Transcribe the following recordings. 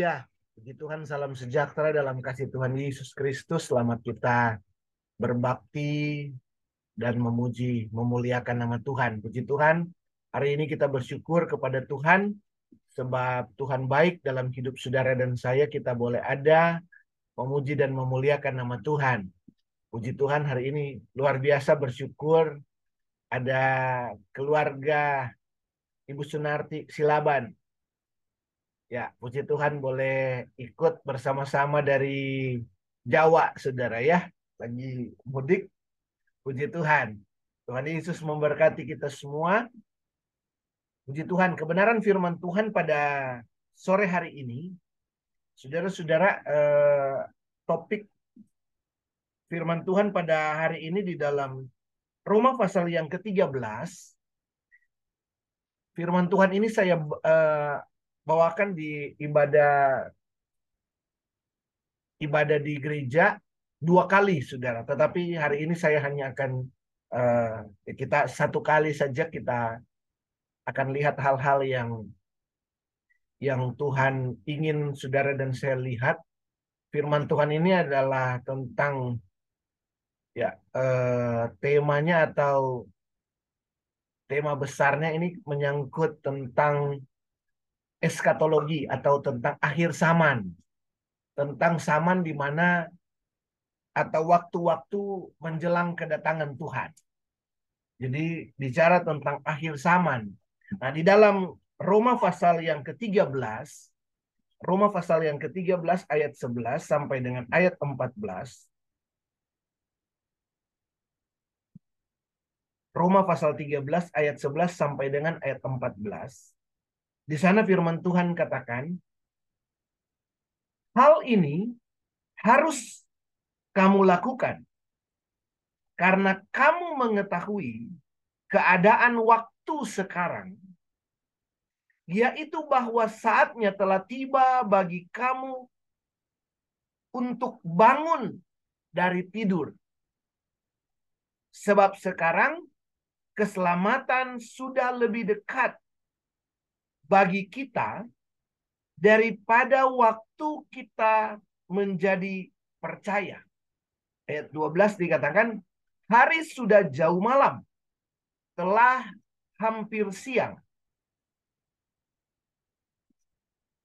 Haleluya. Puji Tuhan, salam sejahtera dalam kasih Tuhan Yesus Kristus. Selamat kita berbakti dan memuji, memuliakan nama Tuhan. Puji Tuhan, hari ini kita bersyukur kepada Tuhan sebab Tuhan baik dalam hidup saudara dan saya. Kita boleh ada memuji dan memuliakan nama Tuhan. Puji Tuhan hari ini luar biasa bersyukur ada keluarga Ibu Sunarti Silaban Ya, puji Tuhan boleh ikut bersama-sama dari Jawa, saudara ya. Lagi mudik, puji Tuhan. Tuhan Yesus memberkati kita semua. Puji Tuhan, kebenaran firman Tuhan pada sore hari ini, saudara-saudara, eh, topik firman Tuhan pada hari ini di dalam Roma pasal yang ke-13. Firman Tuhan ini saya eh, bawakan di ibadah ibadah di gereja dua kali saudara. Tetapi hari ini saya hanya akan uh, kita satu kali saja kita akan lihat hal-hal yang yang Tuhan ingin saudara dan saya lihat. Firman Tuhan ini adalah tentang ya uh, temanya atau tema besarnya ini menyangkut tentang eskatologi atau tentang akhir zaman. Tentang zaman di mana atau waktu-waktu menjelang kedatangan Tuhan. Jadi bicara tentang akhir zaman. Nah, di dalam Roma pasal yang ke-13, Roma pasal yang ke-13 ayat 11 sampai dengan ayat 14. Roma pasal 13 ayat 11 sampai dengan ayat 14. Di sana firman Tuhan katakan, hal ini harus kamu lakukan karena kamu mengetahui keadaan waktu sekarang, yaitu bahwa saatnya telah tiba bagi kamu untuk bangun dari tidur. Sebab sekarang keselamatan sudah lebih dekat bagi kita daripada waktu kita menjadi percaya. Ayat 12 dikatakan, hari sudah jauh malam, telah hampir siang.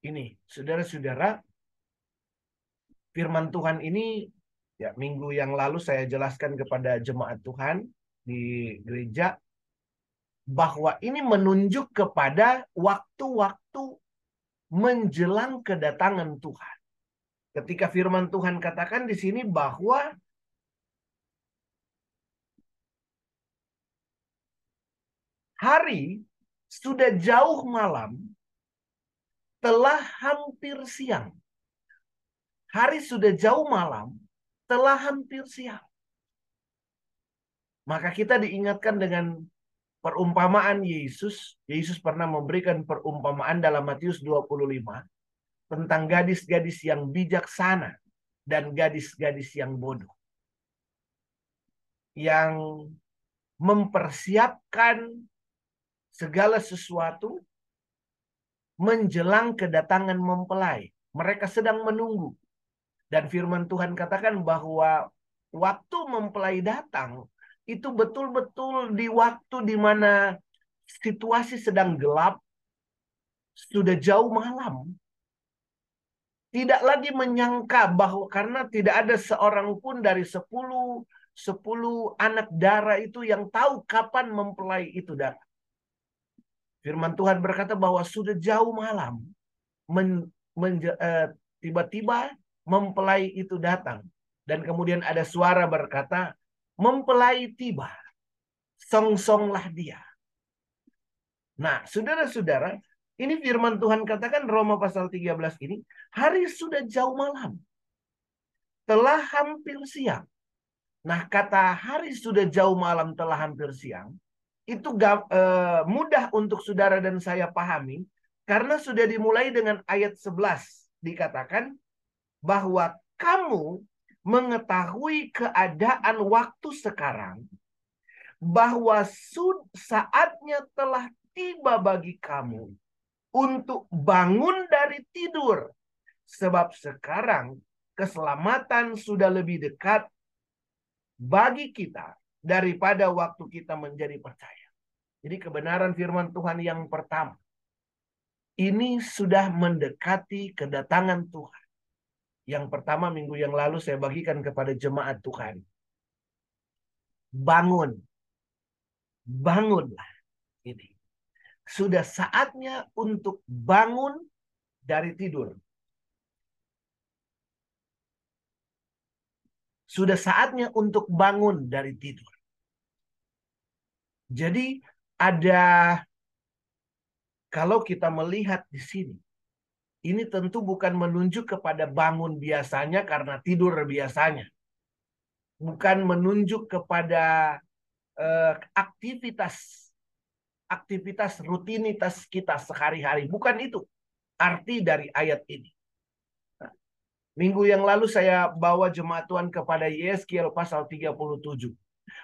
Ini, saudara-saudara, firman Tuhan ini ya minggu yang lalu saya jelaskan kepada jemaat Tuhan di gereja bahwa ini menunjuk kepada waktu-waktu menjelang kedatangan Tuhan. Ketika firman Tuhan katakan di sini bahwa hari sudah jauh malam, telah hampir siang. Hari sudah jauh malam, telah hampir siang. Maka kita diingatkan dengan perumpamaan Yesus, Yesus pernah memberikan perumpamaan dalam Matius 25 tentang gadis-gadis yang bijaksana dan gadis-gadis yang bodoh. Yang mempersiapkan segala sesuatu menjelang kedatangan mempelai. Mereka sedang menunggu. Dan firman Tuhan katakan bahwa waktu mempelai datang, itu betul-betul di waktu di mana situasi sedang gelap, sudah jauh malam. Tidak lagi menyangka bahwa karena tidak ada seorang pun dari sepuluh sepuluh anak darah itu yang tahu kapan mempelai itu datang. Firman Tuhan berkata bahwa sudah jauh malam. Men, men, uh, tiba-tiba mempelai itu datang. Dan kemudian ada suara berkata, mempelai tiba. Song-songlah dia. Nah, saudara-saudara, ini firman Tuhan katakan Roma pasal 13 ini, hari sudah jauh malam. Telah hampir siang. Nah, kata hari sudah jauh malam telah hampir siang, itu gak, eh, mudah untuk saudara dan saya pahami, karena sudah dimulai dengan ayat 11. Dikatakan bahwa kamu mengetahui keadaan waktu sekarang bahwa saatnya telah tiba bagi kamu untuk bangun dari tidur. Sebab sekarang keselamatan sudah lebih dekat bagi kita daripada waktu kita menjadi percaya. Jadi kebenaran firman Tuhan yang pertama. Ini sudah mendekati kedatangan Tuhan. Yang pertama minggu yang lalu saya bagikan kepada jemaat Tuhan. Bangun. Bangunlah. Ini. Sudah saatnya untuk bangun dari tidur. Sudah saatnya untuk bangun dari tidur. Jadi ada kalau kita melihat di sini ini tentu bukan menunjuk kepada bangun biasanya karena tidur biasanya. Bukan menunjuk kepada uh, aktivitas aktivitas rutinitas kita sehari-hari. Bukan itu arti dari ayat ini. Minggu yang lalu saya bawa jemaat Tuhan kepada Yeskiel pasal 37.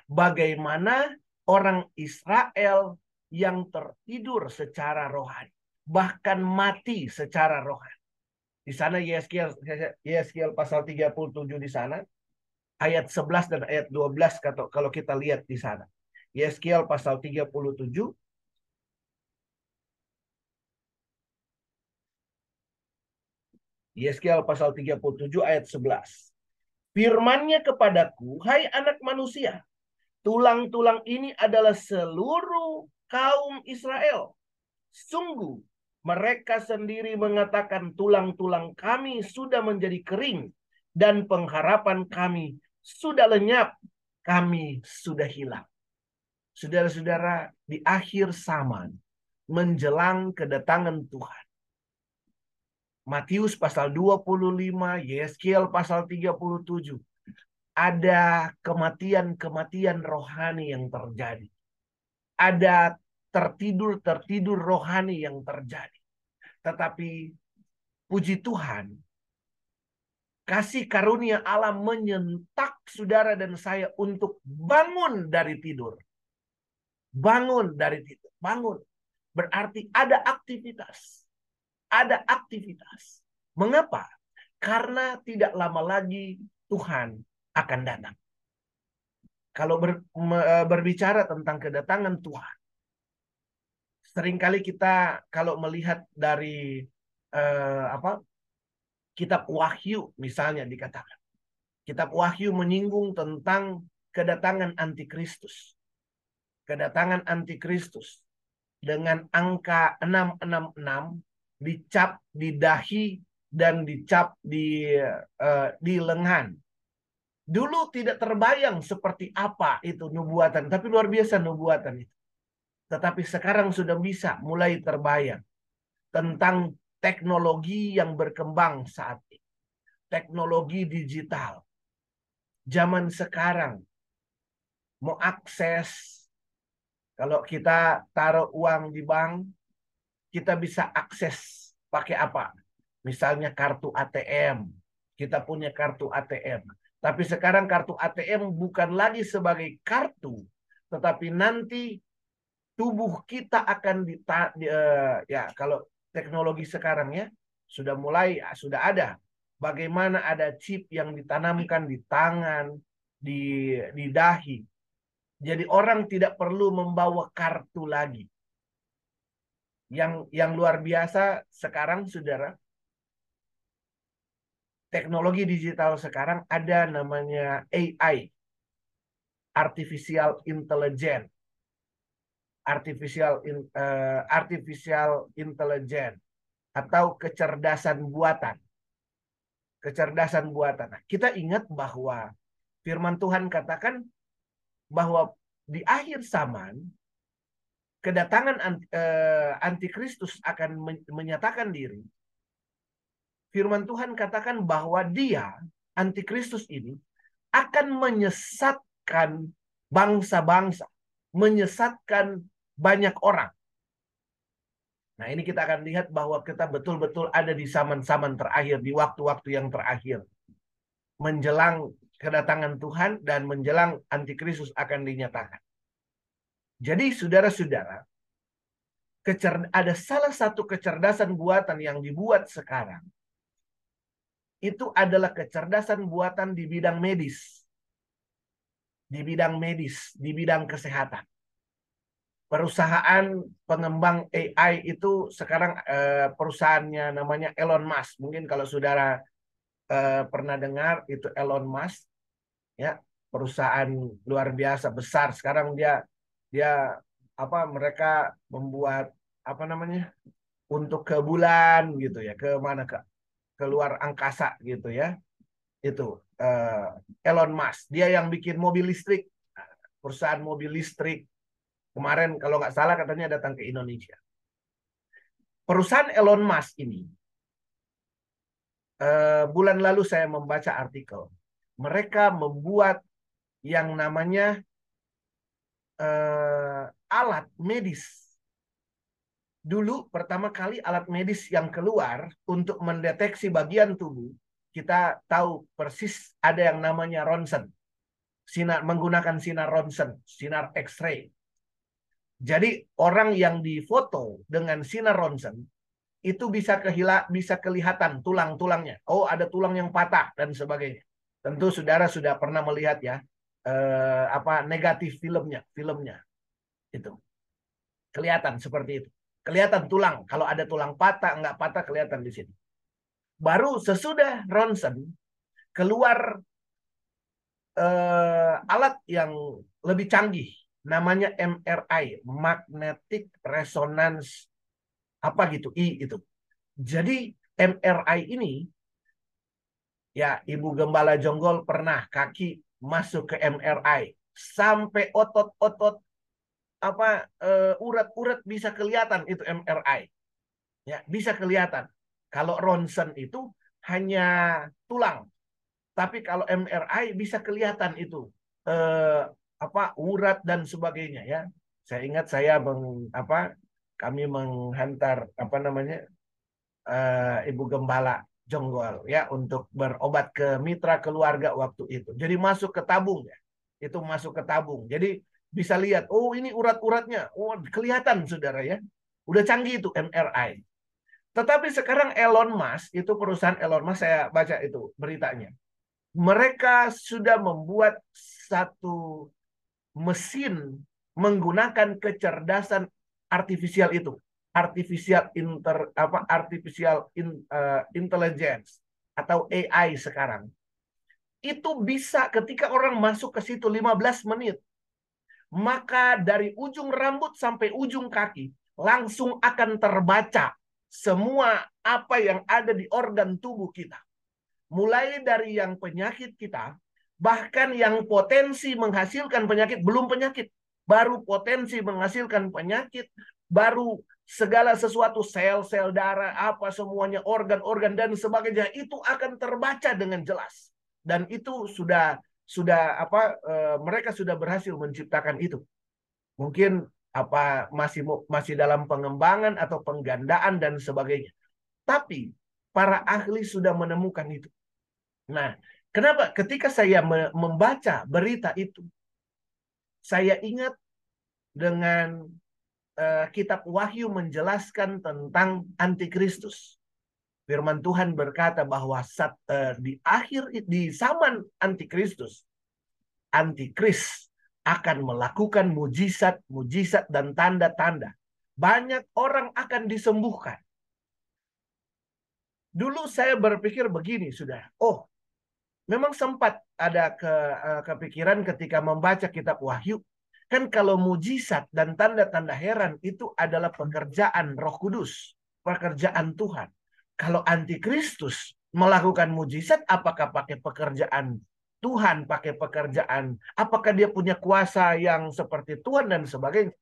Bagaimana orang Israel yang tertidur secara rohani. Bahkan mati secara rohani. Di sana Yeskiel, Yeskiel pasal 37 di sana. Ayat 11 dan ayat 12 kalau kita lihat di sana. Yeskiel pasal 37 Yeskiel pasal 37 ayat 11. Firmannya kepadaku, hai anak manusia, tulang-tulang ini adalah seluruh kaum Israel. Sungguh, mereka sendiri mengatakan tulang-tulang kami sudah menjadi kering dan pengharapan kami sudah lenyap, kami sudah hilang. Saudara-saudara, di akhir zaman menjelang kedatangan Tuhan, Matius pasal 25, Yeskiel pasal 37. Ada kematian-kematian rohani yang terjadi. Ada tertidur-tertidur rohani yang terjadi. Tetapi puji Tuhan, kasih karunia Allah menyentak saudara dan saya untuk bangun dari tidur. Bangun dari tidur, bangun. Berarti ada aktivitas ada aktivitas. Mengapa? Karena tidak lama lagi Tuhan akan datang. Kalau ber, e, berbicara tentang kedatangan Tuhan, sering kali kita kalau melihat dari uh, apa kitab Wahyu misalnya dikatakan, kitab Wahyu menyinggung tentang kedatangan antikristus, kedatangan antikristus dengan angka 666 dicap di dahi dan dicap di uh, di lengan. Dulu tidak terbayang seperti apa itu nubuatan, tapi luar biasa nubuatan itu. Tetapi sekarang sudah bisa mulai terbayang tentang teknologi yang berkembang saat ini. Teknologi digital. Zaman sekarang mau akses kalau kita taruh uang di bank kita bisa akses pakai apa? Misalnya kartu ATM. Kita punya kartu ATM. Tapi sekarang kartu ATM bukan lagi sebagai kartu, tetapi nanti tubuh kita akan di, uh, ya kalau teknologi sekarang ya sudah mulai sudah ada. Bagaimana ada chip yang ditanamkan di tangan, di di dahi. Jadi orang tidak perlu membawa kartu lagi. Yang yang luar biasa sekarang saudara teknologi digital sekarang ada namanya AI artificial intelligence artificial in, uh, artificial intelligence atau kecerdasan buatan. Kecerdasan buatan. Nah, kita ingat bahwa firman Tuhan katakan bahwa di akhir zaman kedatangan eh, antikristus akan menyatakan diri, firman Tuhan katakan bahwa dia, antikristus ini, akan menyesatkan bangsa-bangsa, menyesatkan banyak orang. Nah ini kita akan lihat bahwa kita betul-betul ada di zaman-zaman terakhir, di waktu-waktu yang terakhir. Menjelang kedatangan Tuhan dan menjelang antikristus akan dinyatakan. Jadi saudara-saudara, ada salah satu kecerdasan buatan yang dibuat sekarang itu adalah kecerdasan buatan di bidang medis. Di bidang medis, di bidang kesehatan. Perusahaan pengembang AI itu sekarang eh, perusahaannya namanya Elon Musk. Mungkin kalau saudara eh, pernah dengar itu Elon Musk, ya perusahaan luar biasa besar. Sekarang dia dia apa mereka membuat apa namanya untuk ke bulan gitu ya ke mana ke keluar angkasa gitu ya itu uh, Elon Musk. Dia yang bikin mobil listrik. Perusahaan mobil listrik. Kemarin kalau nggak salah katanya datang ke Indonesia. Perusahaan Elon Musk ini uh, bulan lalu saya membaca artikel. Mereka membuat yang namanya uh, alat medis. Dulu pertama kali alat medis yang keluar untuk mendeteksi bagian tubuh, kita tahu persis ada yang namanya ronsen. Sinar menggunakan sinar ronsen, sinar X-ray. Jadi orang yang difoto dengan sinar ronsen itu bisa kehila, bisa kelihatan tulang-tulangnya. Oh, ada tulang yang patah dan sebagainya. Tentu saudara sudah pernah melihat ya eh, apa negatif filmnya, filmnya itu kelihatan seperti itu. Kelihatan tulang. Kalau ada tulang patah, enggak patah kelihatan di sini. Baru sesudah ronsen keluar eh, alat yang lebih canggih, namanya MRI, magnetic resonance apa gitu, I itu. Jadi MRI ini ya Ibu Gembala Jonggol pernah kaki masuk ke MRI sampai otot-otot apa uh, urat-urat bisa kelihatan itu MRI. Ya, bisa kelihatan. Kalau ronsen itu hanya tulang. Tapi kalau MRI bisa kelihatan itu uh, apa urat dan sebagainya ya. Saya ingat saya meng, apa kami menghantar apa namanya uh, Ibu Gembala Jonggol ya untuk berobat ke mitra keluarga waktu itu. Jadi masuk ke tabung ya. Itu masuk ke tabung. Jadi bisa lihat, oh ini urat-uratnya, oh kelihatan saudara ya. Udah canggih itu MRI. Tetapi sekarang Elon Musk, itu perusahaan Elon Musk, saya baca itu beritanya. Mereka sudah membuat satu mesin menggunakan kecerdasan artifisial itu. Artificial inter apa artificial in, uh, intelligence atau AI sekarang. Itu bisa ketika orang masuk ke situ 15 menit maka dari ujung rambut sampai ujung kaki langsung akan terbaca semua apa yang ada di organ tubuh kita. Mulai dari yang penyakit kita, bahkan yang potensi menghasilkan penyakit, belum penyakit, baru potensi menghasilkan penyakit, baru segala sesuatu sel-sel darah, apa semuanya, organ-organ dan sebagainya, itu akan terbaca dengan jelas. Dan itu sudah sudah apa e, mereka sudah berhasil menciptakan itu. Mungkin apa masih masih dalam pengembangan atau penggandaan dan sebagainya. Tapi para ahli sudah menemukan itu. Nah, kenapa ketika saya membaca berita itu saya ingat dengan uh, kitab Wahyu menjelaskan tentang antikristus. Firman Tuhan berkata bahwa saat, uh, di akhir di zaman antikristus, antikris akan melakukan mujizat, mujizat dan tanda-tanda. Banyak orang akan disembuhkan. Dulu saya berpikir begini sudah. Oh, memang sempat ada ke, uh, kepikiran ketika membaca kitab Wahyu. Kan kalau mujizat dan tanda-tanda heran itu adalah pekerjaan Roh Kudus, pekerjaan Tuhan. Kalau antikristus melakukan mujizat, apakah pakai pekerjaan Tuhan, pakai pekerjaan, apakah dia punya kuasa yang seperti Tuhan dan sebagainya.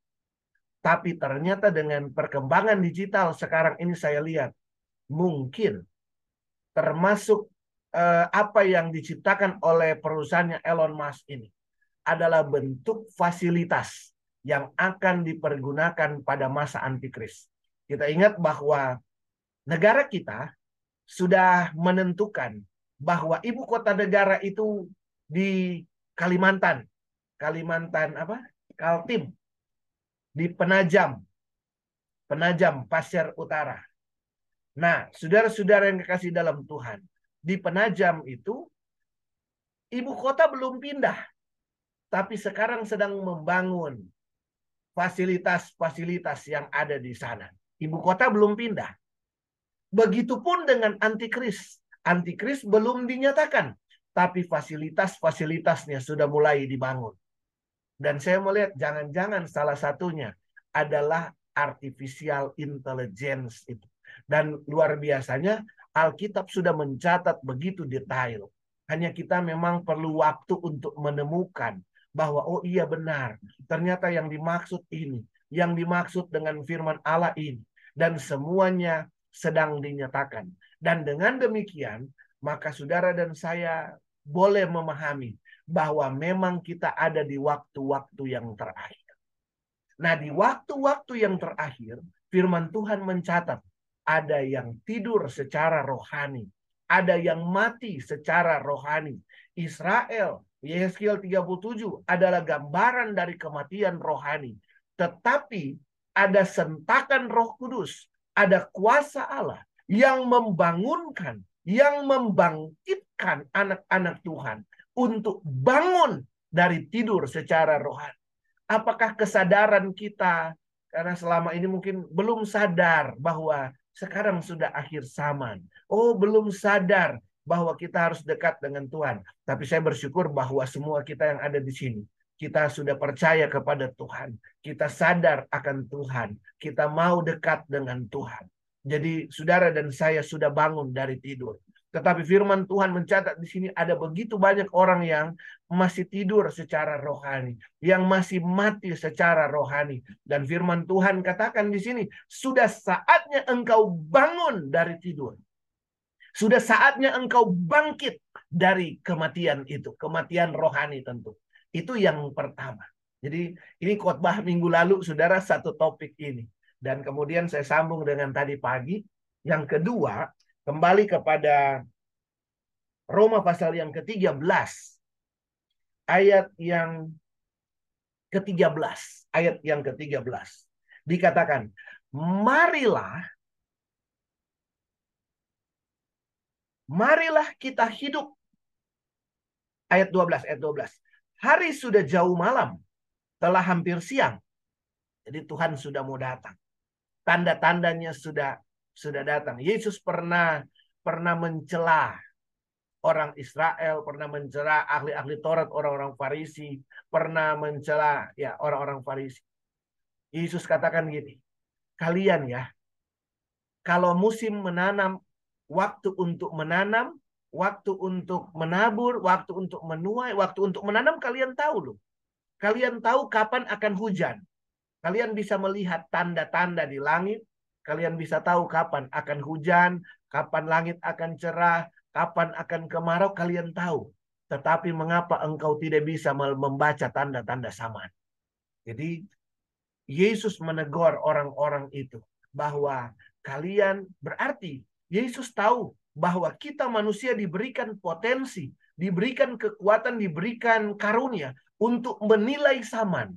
Tapi ternyata dengan perkembangan digital sekarang ini saya lihat, mungkin termasuk eh, apa yang diciptakan oleh perusahaannya Elon Musk ini adalah bentuk fasilitas yang akan dipergunakan pada masa antikris. Kita ingat bahwa negara kita sudah menentukan bahwa ibu kota negara itu di Kalimantan. Kalimantan apa? Kaltim. Di Penajam. penajam pasir utara. Nah, saudara-saudara yang kekasih dalam Tuhan, di penajam itu ibu kota belum pindah, tapi sekarang sedang membangun fasilitas-fasilitas yang ada di sana. Ibu kota belum pindah. Begitupun dengan antikris. Antikris belum dinyatakan, tapi fasilitas-fasilitasnya sudah mulai dibangun. Dan saya melihat jangan-jangan salah satunya adalah artificial intelligence itu. Dan luar biasanya Alkitab sudah mencatat begitu detail. Hanya kita memang perlu waktu untuk menemukan bahwa oh iya benar, ternyata yang dimaksud ini, yang dimaksud dengan firman Allah ini dan semuanya sedang dinyatakan. Dan dengan demikian, maka saudara dan saya boleh memahami bahwa memang kita ada di waktu-waktu yang terakhir. Nah, di waktu-waktu yang terakhir, firman Tuhan mencatat ada yang tidur secara rohani, ada yang mati secara rohani. Israel, Yeskiel 37 adalah gambaran dari kematian rohani. Tetapi ada sentakan roh kudus, ada kuasa Allah yang membangunkan, yang membangkitkan anak-anak Tuhan untuk bangun dari tidur secara rohani. Apakah kesadaran kita karena selama ini mungkin belum sadar bahwa sekarang sudah akhir zaman. Oh, belum sadar bahwa kita harus dekat dengan Tuhan. Tapi saya bersyukur bahwa semua kita yang ada di sini kita sudah percaya kepada Tuhan. Kita sadar akan Tuhan. Kita mau dekat dengan Tuhan. Jadi saudara dan saya sudah bangun dari tidur. Tetapi firman Tuhan mencatat di sini ada begitu banyak orang yang masih tidur secara rohani, yang masih mati secara rohani. Dan firman Tuhan katakan di sini, sudah saatnya engkau bangun dari tidur. Sudah saatnya engkau bangkit dari kematian itu, kematian rohani tentu. Itu yang pertama. Jadi ini khotbah minggu lalu saudara satu topik ini. Dan kemudian saya sambung dengan tadi pagi. Yang kedua, Kembali kepada Roma pasal yang ke-13. Ayat yang ke-13. Ayat yang ke-13. Dikatakan, marilah marilah kita hidup. Ayat 12, ayat 12. Hari sudah jauh malam, telah hampir siang. Jadi Tuhan sudah mau datang. Tanda-tandanya sudah sudah datang. Yesus pernah pernah mencela orang Israel, pernah mencela ahli-ahli Taurat, orang-orang Farisi, pernah mencela ya orang-orang Farisi. Yesus katakan gini, kalian ya, kalau musim menanam, waktu untuk menanam, waktu untuk menabur, waktu untuk menuai, waktu untuk menanam kalian tahu loh. Kalian tahu kapan akan hujan. Kalian bisa melihat tanda-tanda di langit, Kalian bisa tahu kapan akan hujan, kapan langit akan cerah, kapan akan kemarau, kalian tahu. Tetapi mengapa engkau tidak bisa membaca tanda-tanda saman? Jadi Yesus menegur orang-orang itu bahwa kalian berarti Yesus tahu bahwa kita manusia diberikan potensi, diberikan kekuatan, diberikan karunia untuk menilai saman,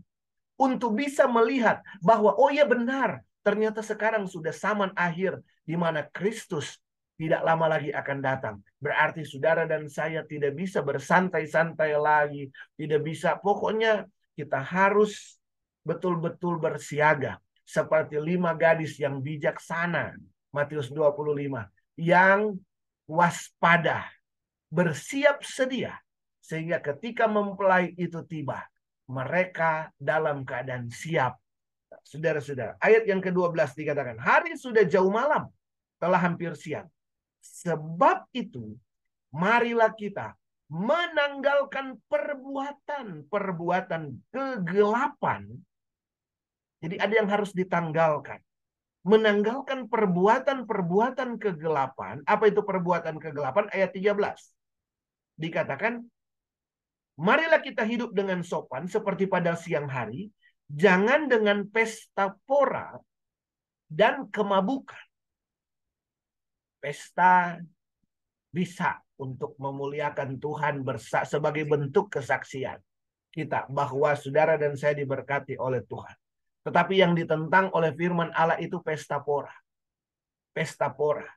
untuk bisa melihat bahwa oh ya benar, Ternyata sekarang sudah zaman akhir di mana Kristus tidak lama lagi akan datang. Berarti saudara dan saya tidak bisa bersantai-santai lagi. Tidak bisa. Pokoknya kita harus betul-betul bersiaga. Seperti lima gadis yang bijaksana. Matius 25. Yang waspada. Bersiap sedia. Sehingga ketika mempelai itu tiba. Mereka dalam keadaan siap saudara-saudara. Ayat yang ke-12 dikatakan, hari sudah jauh malam, telah hampir siang. Sebab itu, marilah kita menanggalkan perbuatan-perbuatan kegelapan. Jadi ada yang harus ditanggalkan. Menanggalkan perbuatan-perbuatan kegelapan. Apa itu perbuatan kegelapan? Ayat 13. Dikatakan, marilah kita hidup dengan sopan seperti pada siang hari, Jangan dengan pesta pora dan kemabukan. Pesta bisa untuk memuliakan Tuhan bersa sebagai bentuk kesaksian kita bahwa saudara dan saya diberkati oleh Tuhan. Tetapi yang ditentang oleh firman Allah itu pesta pora. Pesta pora.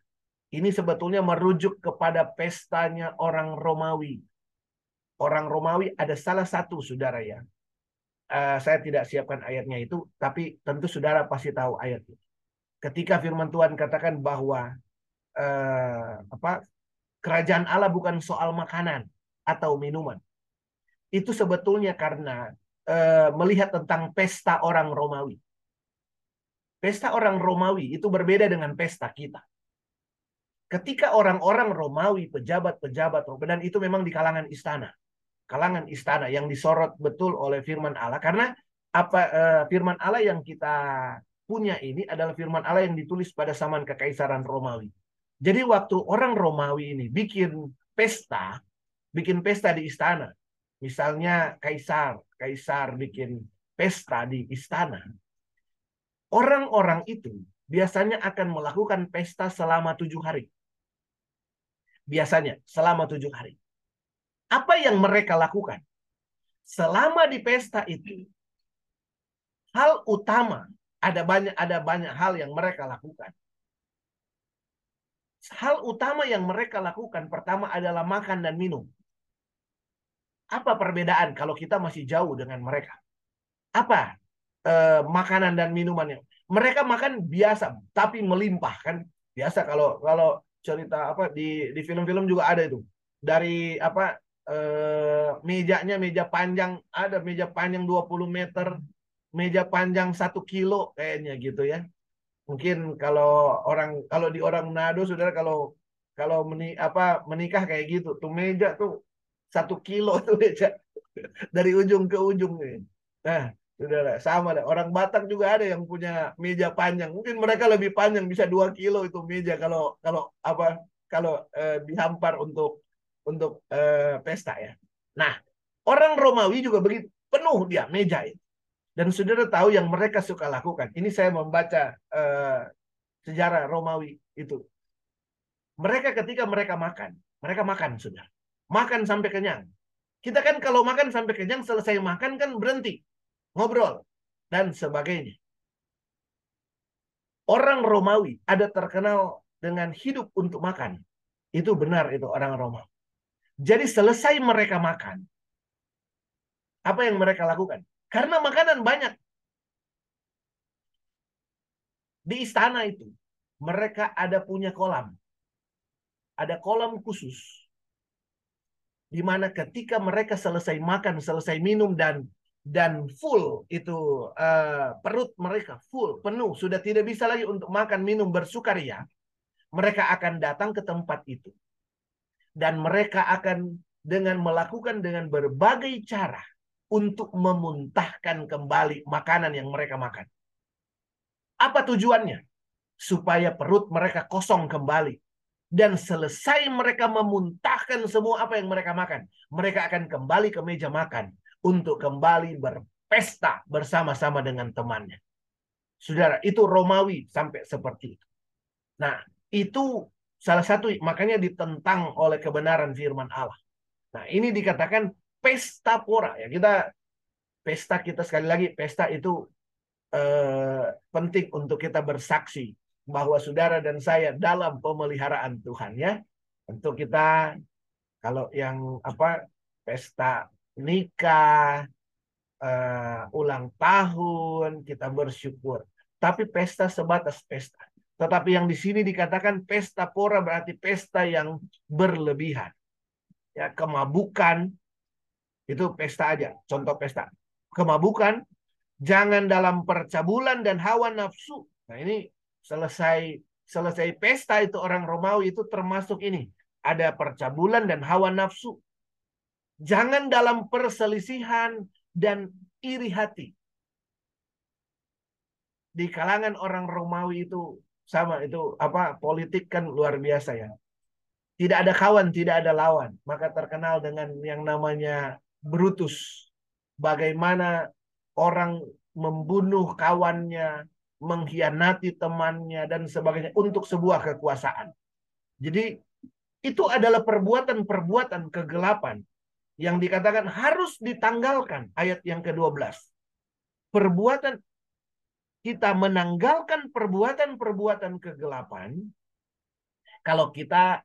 Ini sebetulnya merujuk kepada pestanya orang Romawi. Orang Romawi ada salah satu saudara ya. Uh, saya tidak siapkan ayatnya itu, tapi tentu saudara pasti tahu ayat itu. Ketika firman Tuhan katakan bahwa uh, apa kerajaan Allah bukan soal makanan atau minuman. Itu sebetulnya karena uh, melihat tentang pesta orang Romawi. Pesta orang Romawi itu berbeda dengan pesta kita. Ketika orang-orang Romawi, pejabat-pejabat, dan itu memang di kalangan istana. Kalangan istana yang disorot betul oleh firman Allah. Karena apa uh, firman Allah yang kita punya ini adalah firman Allah yang ditulis pada zaman kekaisaran Romawi. Jadi waktu orang Romawi ini bikin pesta, bikin pesta di istana. Misalnya kaisar, kaisar bikin pesta di istana. Orang-orang itu biasanya akan melakukan pesta selama tujuh hari. Biasanya selama tujuh hari. Apa yang mereka lakukan? Selama di pesta itu, hal utama ada banyak ada banyak hal yang mereka lakukan. Hal utama yang mereka lakukan pertama adalah makan dan minum. Apa perbedaan kalau kita masih jauh dengan mereka? Apa eh, makanan dan minumannya? Mereka makan biasa, tapi melimpah kan? Biasa kalau kalau cerita apa di di film-film juga ada itu. Dari apa eh, mejanya meja panjang ada meja panjang 20 meter, meja panjang satu kilo kayaknya gitu ya. Mungkin kalau orang kalau di orang Manado saudara kalau kalau meni, apa menikah kayak gitu tuh meja tuh satu kilo tuh meja dari ujung ke ujung nih. Nah, saudara sama deh. Orang Batak juga ada yang punya meja panjang. Mungkin mereka lebih panjang bisa dua kilo itu meja kalau kalau apa kalau eh, dihampar untuk untuk eh, pesta ya. Nah, orang Romawi juga begitu penuh dia meja itu. Dan saudara tahu yang mereka suka lakukan. Ini saya membaca eh, sejarah Romawi itu. Mereka ketika mereka makan, mereka makan sudah. Makan sampai kenyang. Kita kan kalau makan sampai kenyang, selesai makan kan berhenti. Ngobrol. Dan sebagainya. Orang Romawi ada terkenal dengan hidup untuk makan. Itu benar itu orang Romawi. Jadi selesai mereka makan, apa yang mereka lakukan? Karena makanan banyak. Di istana itu, mereka ada punya kolam. Ada kolam khusus. Di mana ketika mereka selesai makan, selesai minum dan dan full itu uh, perut mereka full penuh sudah tidak bisa lagi untuk makan minum bersukaria mereka akan datang ke tempat itu dan mereka akan dengan melakukan dengan berbagai cara untuk memuntahkan kembali makanan yang mereka makan. Apa tujuannya? Supaya perut mereka kosong kembali. Dan selesai mereka memuntahkan semua apa yang mereka makan. Mereka akan kembali ke meja makan. Untuk kembali berpesta bersama-sama dengan temannya. Saudara, itu Romawi sampai seperti itu. Nah, itu salah satu makanya ditentang oleh kebenaran firman Allah. Nah, ini dikatakan pesta pora ya. Kita pesta kita sekali lagi pesta itu eh, penting untuk kita bersaksi bahwa saudara dan saya dalam pemeliharaan Tuhan ya. Untuk kita kalau yang apa pesta nikah uh, ulang tahun kita bersyukur. Tapi pesta sebatas pesta tetapi yang di sini dikatakan pesta pora berarti pesta yang berlebihan ya kemabukan itu pesta aja, contoh pesta. Kemabukan, jangan dalam percabulan dan hawa nafsu. Nah ini selesai selesai pesta itu orang Romawi itu termasuk ini. Ada percabulan dan hawa nafsu. Jangan dalam perselisihan dan iri hati. Di kalangan orang Romawi itu sama itu apa politik kan luar biasa ya. Tidak ada kawan, tidak ada lawan. Maka terkenal dengan yang namanya Brutus. Bagaimana orang membunuh kawannya, mengkhianati temannya dan sebagainya untuk sebuah kekuasaan. Jadi itu adalah perbuatan-perbuatan kegelapan yang dikatakan harus ditanggalkan ayat yang ke-12. Perbuatan kita menanggalkan perbuatan-perbuatan kegelapan, kalau kita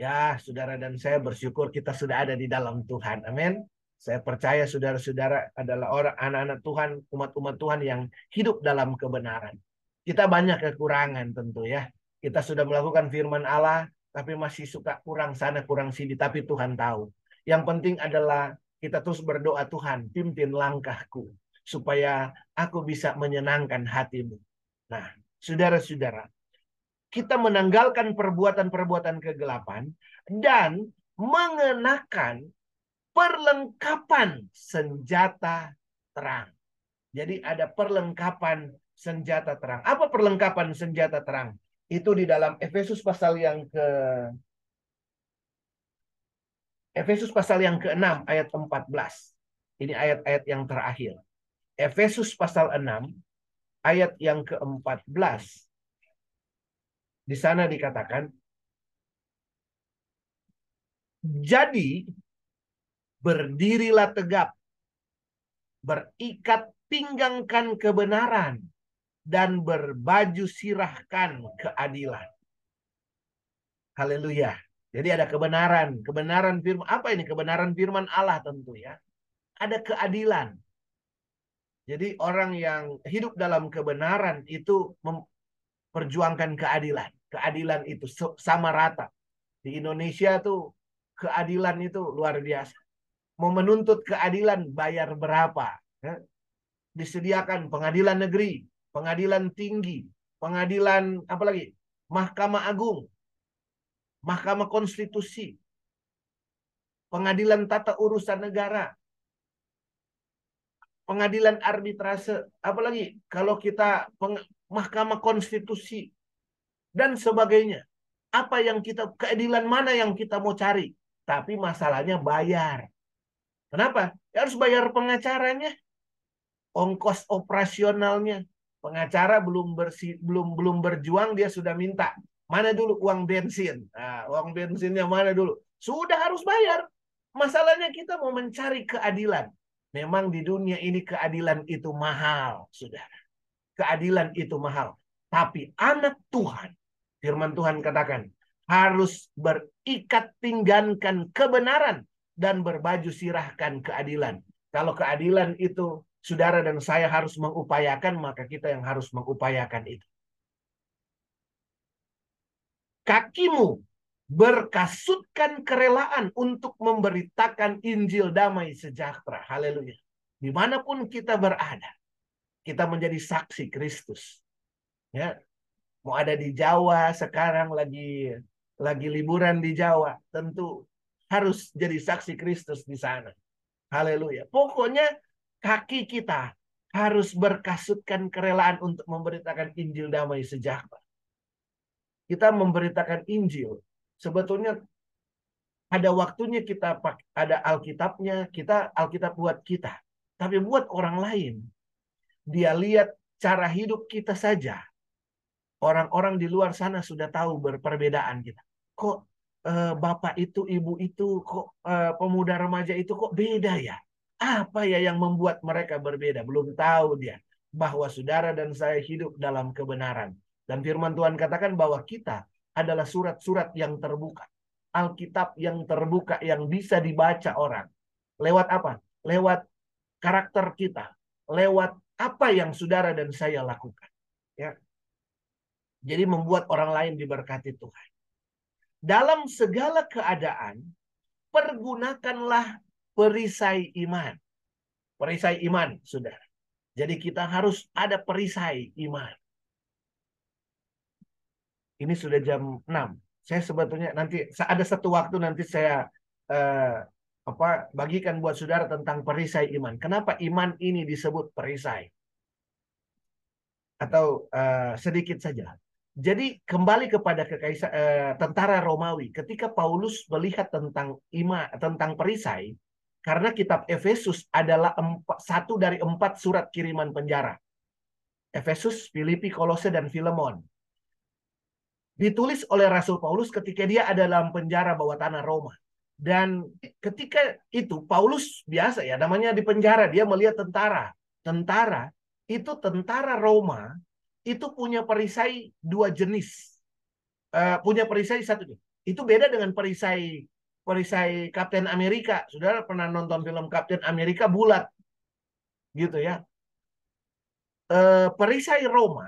ya saudara dan saya bersyukur kita sudah ada di dalam Tuhan. Amin. Saya percaya saudara-saudara adalah orang anak-anak Tuhan, umat-umat Tuhan yang hidup dalam kebenaran. Kita banyak kekurangan tentu ya. Kita sudah melakukan firman Allah, tapi masih suka kurang sana, kurang sini. Tapi Tuhan tahu. Yang penting adalah kita terus berdoa Tuhan, pimpin langkahku. Supaya aku bisa menyenangkan hatimu. Nah, saudara-saudara, kita menanggalkan perbuatan-perbuatan kegelapan dan mengenakan perlengkapan senjata terang. Jadi ada perlengkapan senjata terang. Apa perlengkapan senjata terang? Itu di dalam Efesus pasal yang ke Efesus pasal yang ke-6 ayat 14. Ini ayat-ayat yang terakhir. Efesus pasal 6 ayat yang ke-14. Di sana dikatakan jadi berdirilah tegap, berikat pinggangkan kebenaran, dan berbaju sirahkan keadilan. Haleluya. Jadi ada kebenaran, kebenaran firman apa ini? Kebenaran firman Allah tentu ya. Ada keadilan. Jadi orang yang hidup dalam kebenaran itu memperjuangkan keadilan. Keadilan itu sama rata. Di Indonesia tuh keadilan itu luar biasa mau menuntut keadilan bayar berapa? Ya. Disediakan pengadilan negeri, pengadilan tinggi, pengadilan apa lagi? Mahkamah Agung, Mahkamah Konstitusi, pengadilan tata urusan negara, pengadilan arbitrase, apalagi kalau kita peng, Mahkamah Konstitusi dan sebagainya. Apa yang kita keadilan mana yang kita mau cari? Tapi masalahnya bayar. Kenapa? Ya harus bayar pengacaranya. Ongkos operasionalnya. Pengacara belum bersih, belum belum berjuang dia sudah minta. Mana dulu uang bensin? Nah, uang bensinnya mana dulu? Sudah harus bayar. Masalahnya kita mau mencari keadilan. Memang di dunia ini keadilan itu mahal, sudah. Keadilan itu mahal. Tapi anak Tuhan, firman Tuhan katakan, harus berikat pinggankan kebenaran dan berbaju sirahkan keadilan. Kalau keadilan itu saudara dan saya harus mengupayakan, maka kita yang harus mengupayakan itu. Kakimu berkasutkan kerelaan untuk memberitakan Injil damai sejahtera. Haleluya. Di mana pun kita berada, kita menjadi saksi Kristus. Ya, mau ada di Jawa sekarang lagi lagi liburan di Jawa, tentu harus jadi saksi Kristus di sana. Haleluya. Pokoknya kaki kita harus berkasutkan kerelaan untuk memberitakan Injil damai sejahtera. Kita memberitakan Injil. Sebetulnya ada waktunya kita ada Alkitabnya, kita Alkitab buat kita. Tapi buat orang lain, dia lihat cara hidup kita saja. Orang-orang di luar sana sudah tahu berperbedaan kita. Kok uh, bapak itu, ibu itu, kok uh, pemuda remaja itu kok beda ya? Apa ya yang membuat mereka berbeda? Belum tahu dia bahwa saudara dan saya hidup dalam kebenaran. Dan firman Tuhan katakan bahwa kita adalah surat-surat yang terbuka. Alkitab yang terbuka yang bisa dibaca orang. Lewat apa? Lewat karakter kita. Lewat apa yang saudara dan saya lakukan. Ya. Jadi membuat orang lain diberkati Tuhan dalam segala keadaan, pergunakanlah perisai iman. Perisai iman, sudah. Jadi kita harus ada perisai iman. Ini sudah jam 6. Saya sebetulnya nanti ada satu waktu nanti saya eh, apa bagikan buat saudara tentang perisai iman. Kenapa iman ini disebut perisai? Atau eh, sedikit saja. Jadi kembali kepada kekaisar eh, tentara Romawi, ketika Paulus melihat tentang ima tentang perisai, karena kitab Efesus adalah empat, satu dari empat surat kiriman penjara. Efesus, Filipi, Kolose, dan Filemon. Ditulis oleh Rasul Paulus ketika dia ada dalam penjara bawah tanah Roma. Dan ketika itu Paulus biasa ya namanya di penjara dia melihat tentara. Tentara itu tentara Roma itu punya perisai dua jenis. Uh, punya perisai satu. Itu beda dengan perisai perisai Kapten Amerika. Saudara pernah nonton film Kapten Amerika bulat. Gitu ya. Uh, perisai Roma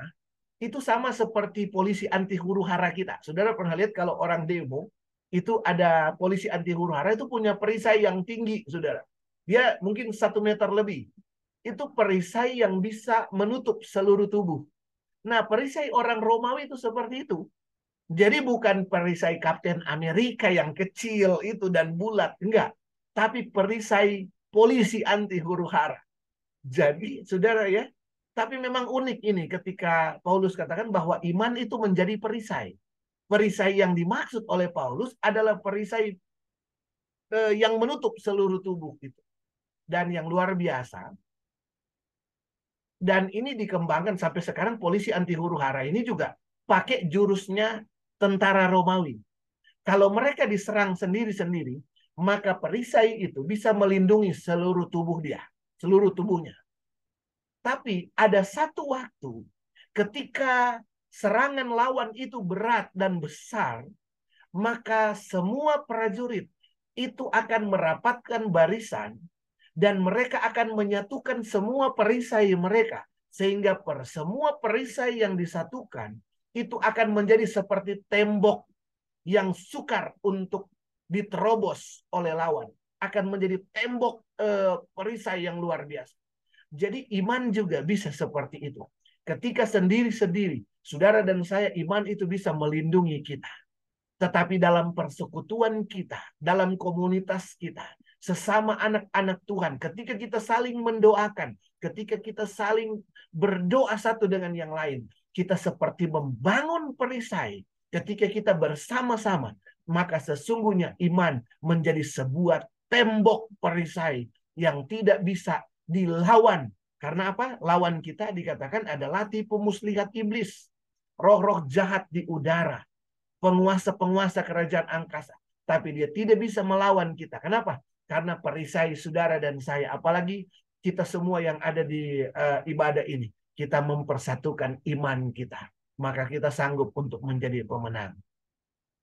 itu sama seperti polisi anti huru hara kita. Saudara pernah lihat kalau orang demo itu ada polisi anti huru hara itu punya perisai yang tinggi, saudara. Dia mungkin satu meter lebih. Itu perisai yang bisa menutup seluruh tubuh. Nah, perisai orang Romawi itu seperti itu. Jadi bukan perisai Kapten Amerika yang kecil itu dan bulat, enggak. Tapi perisai polisi anti huru hara. Jadi, saudara ya, tapi memang unik ini ketika Paulus katakan bahwa iman itu menjadi perisai. Perisai yang dimaksud oleh Paulus adalah perisai eh, yang menutup seluruh tubuh itu. Dan yang luar biasa. Dan ini dikembangkan sampai sekarang polisi anti huru hara ini juga pakai jurusnya tentara Romawi. Kalau mereka diserang sendiri-sendiri, maka perisai itu bisa melindungi seluruh tubuh dia, seluruh tubuhnya. Tapi ada satu waktu ketika serangan lawan itu berat dan besar, maka semua prajurit itu akan merapatkan barisan dan mereka akan menyatukan semua perisai mereka sehingga per semua perisai yang disatukan itu akan menjadi seperti tembok yang sukar untuk diterobos oleh lawan. Akan menjadi tembok eh, perisai yang luar biasa jadi iman juga bisa seperti itu. Ketika sendiri-sendiri, saudara dan saya iman itu bisa melindungi kita. Tetapi dalam persekutuan kita, dalam komunitas kita, sesama anak-anak Tuhan, ketika kita saling mendoakan, ketika kita saling berdoa satu dengan yang lain, kita seperti membangun perisai. Ketika kita bersama-sama, maka sesungguhnya iman menjadi sebuah tembok perisai yang tidak bisa dilawan. Karena apa? Lawan kita dikatakan adalah tipu muslihat iblis. Roh-roh jahat di udara. Penguasa-penguasa kerajaan angkasa. Tapi dia tidak bisa melawan kita. Kenapa? Karena perisai saudara dan saya. Apalagi kita semua yang ada di uh, ibadah ini. Kita mempersatukan iman kita. Maka kita sanggup untuk menjadi pemenang.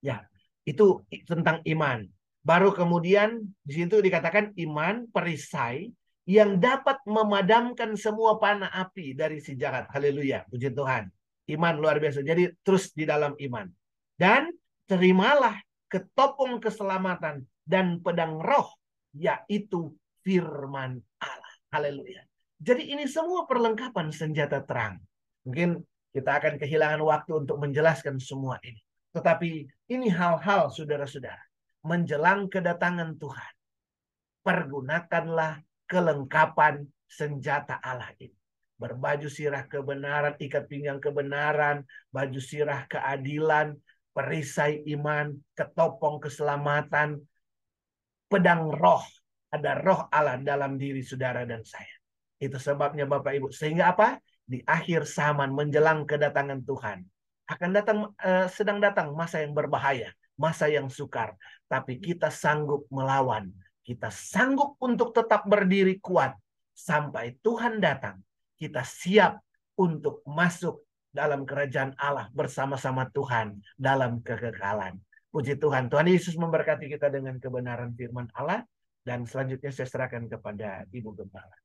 Ya, itu tentang iman. Baru kemudian di situ dikatakan iman, perisai, yang dapat memadamkan semua panah api dari si jahat. Haleluya, puji Tuhan. Iman luar biasa. Jadi terus di dalam iman. Dan terimalah ketopong keselamatan dan pedang roh, yaitu firman Allah. Haleluya. Jadi ini semua perlengkapan senjata terang. Mungkin kita akan kehilangan waktu untuk menjelaskan semua ini. Tetapi ini hal-hal saudara-saudara. Menjelang kedatangan Tuhan. Pergunakanlah kelengkapan senjata Allah ini. Berbaju sirah kebenaran, ikat pinggang kebenaran, baju sirah keadilan, perisai iman, ketopong keselamatan, pedang roh. Ada roh Allah dalam diri saudara dan saya. Itu sebabnya Bapak Ibu. Sehingga apa? Di akhir zaman menjelang kedatangan Tuhan. Akan datang, eh, sedang datang masa yang berbahaya. Masa yang sukar. Tapi kita sanggup melawan kita sanggup untuk tetap berdiri kuat sampai Tuhan datang. Kita siap untuk masuk dalam kerajaan Allah bersama-sama Tuhan dalam kekekalan. Puji Tuhan. Tuhan Yesus memberkati kita dengan kebenaran firman Allah. Dan selanjutnya saya serahkan kepada Ibu Gembala.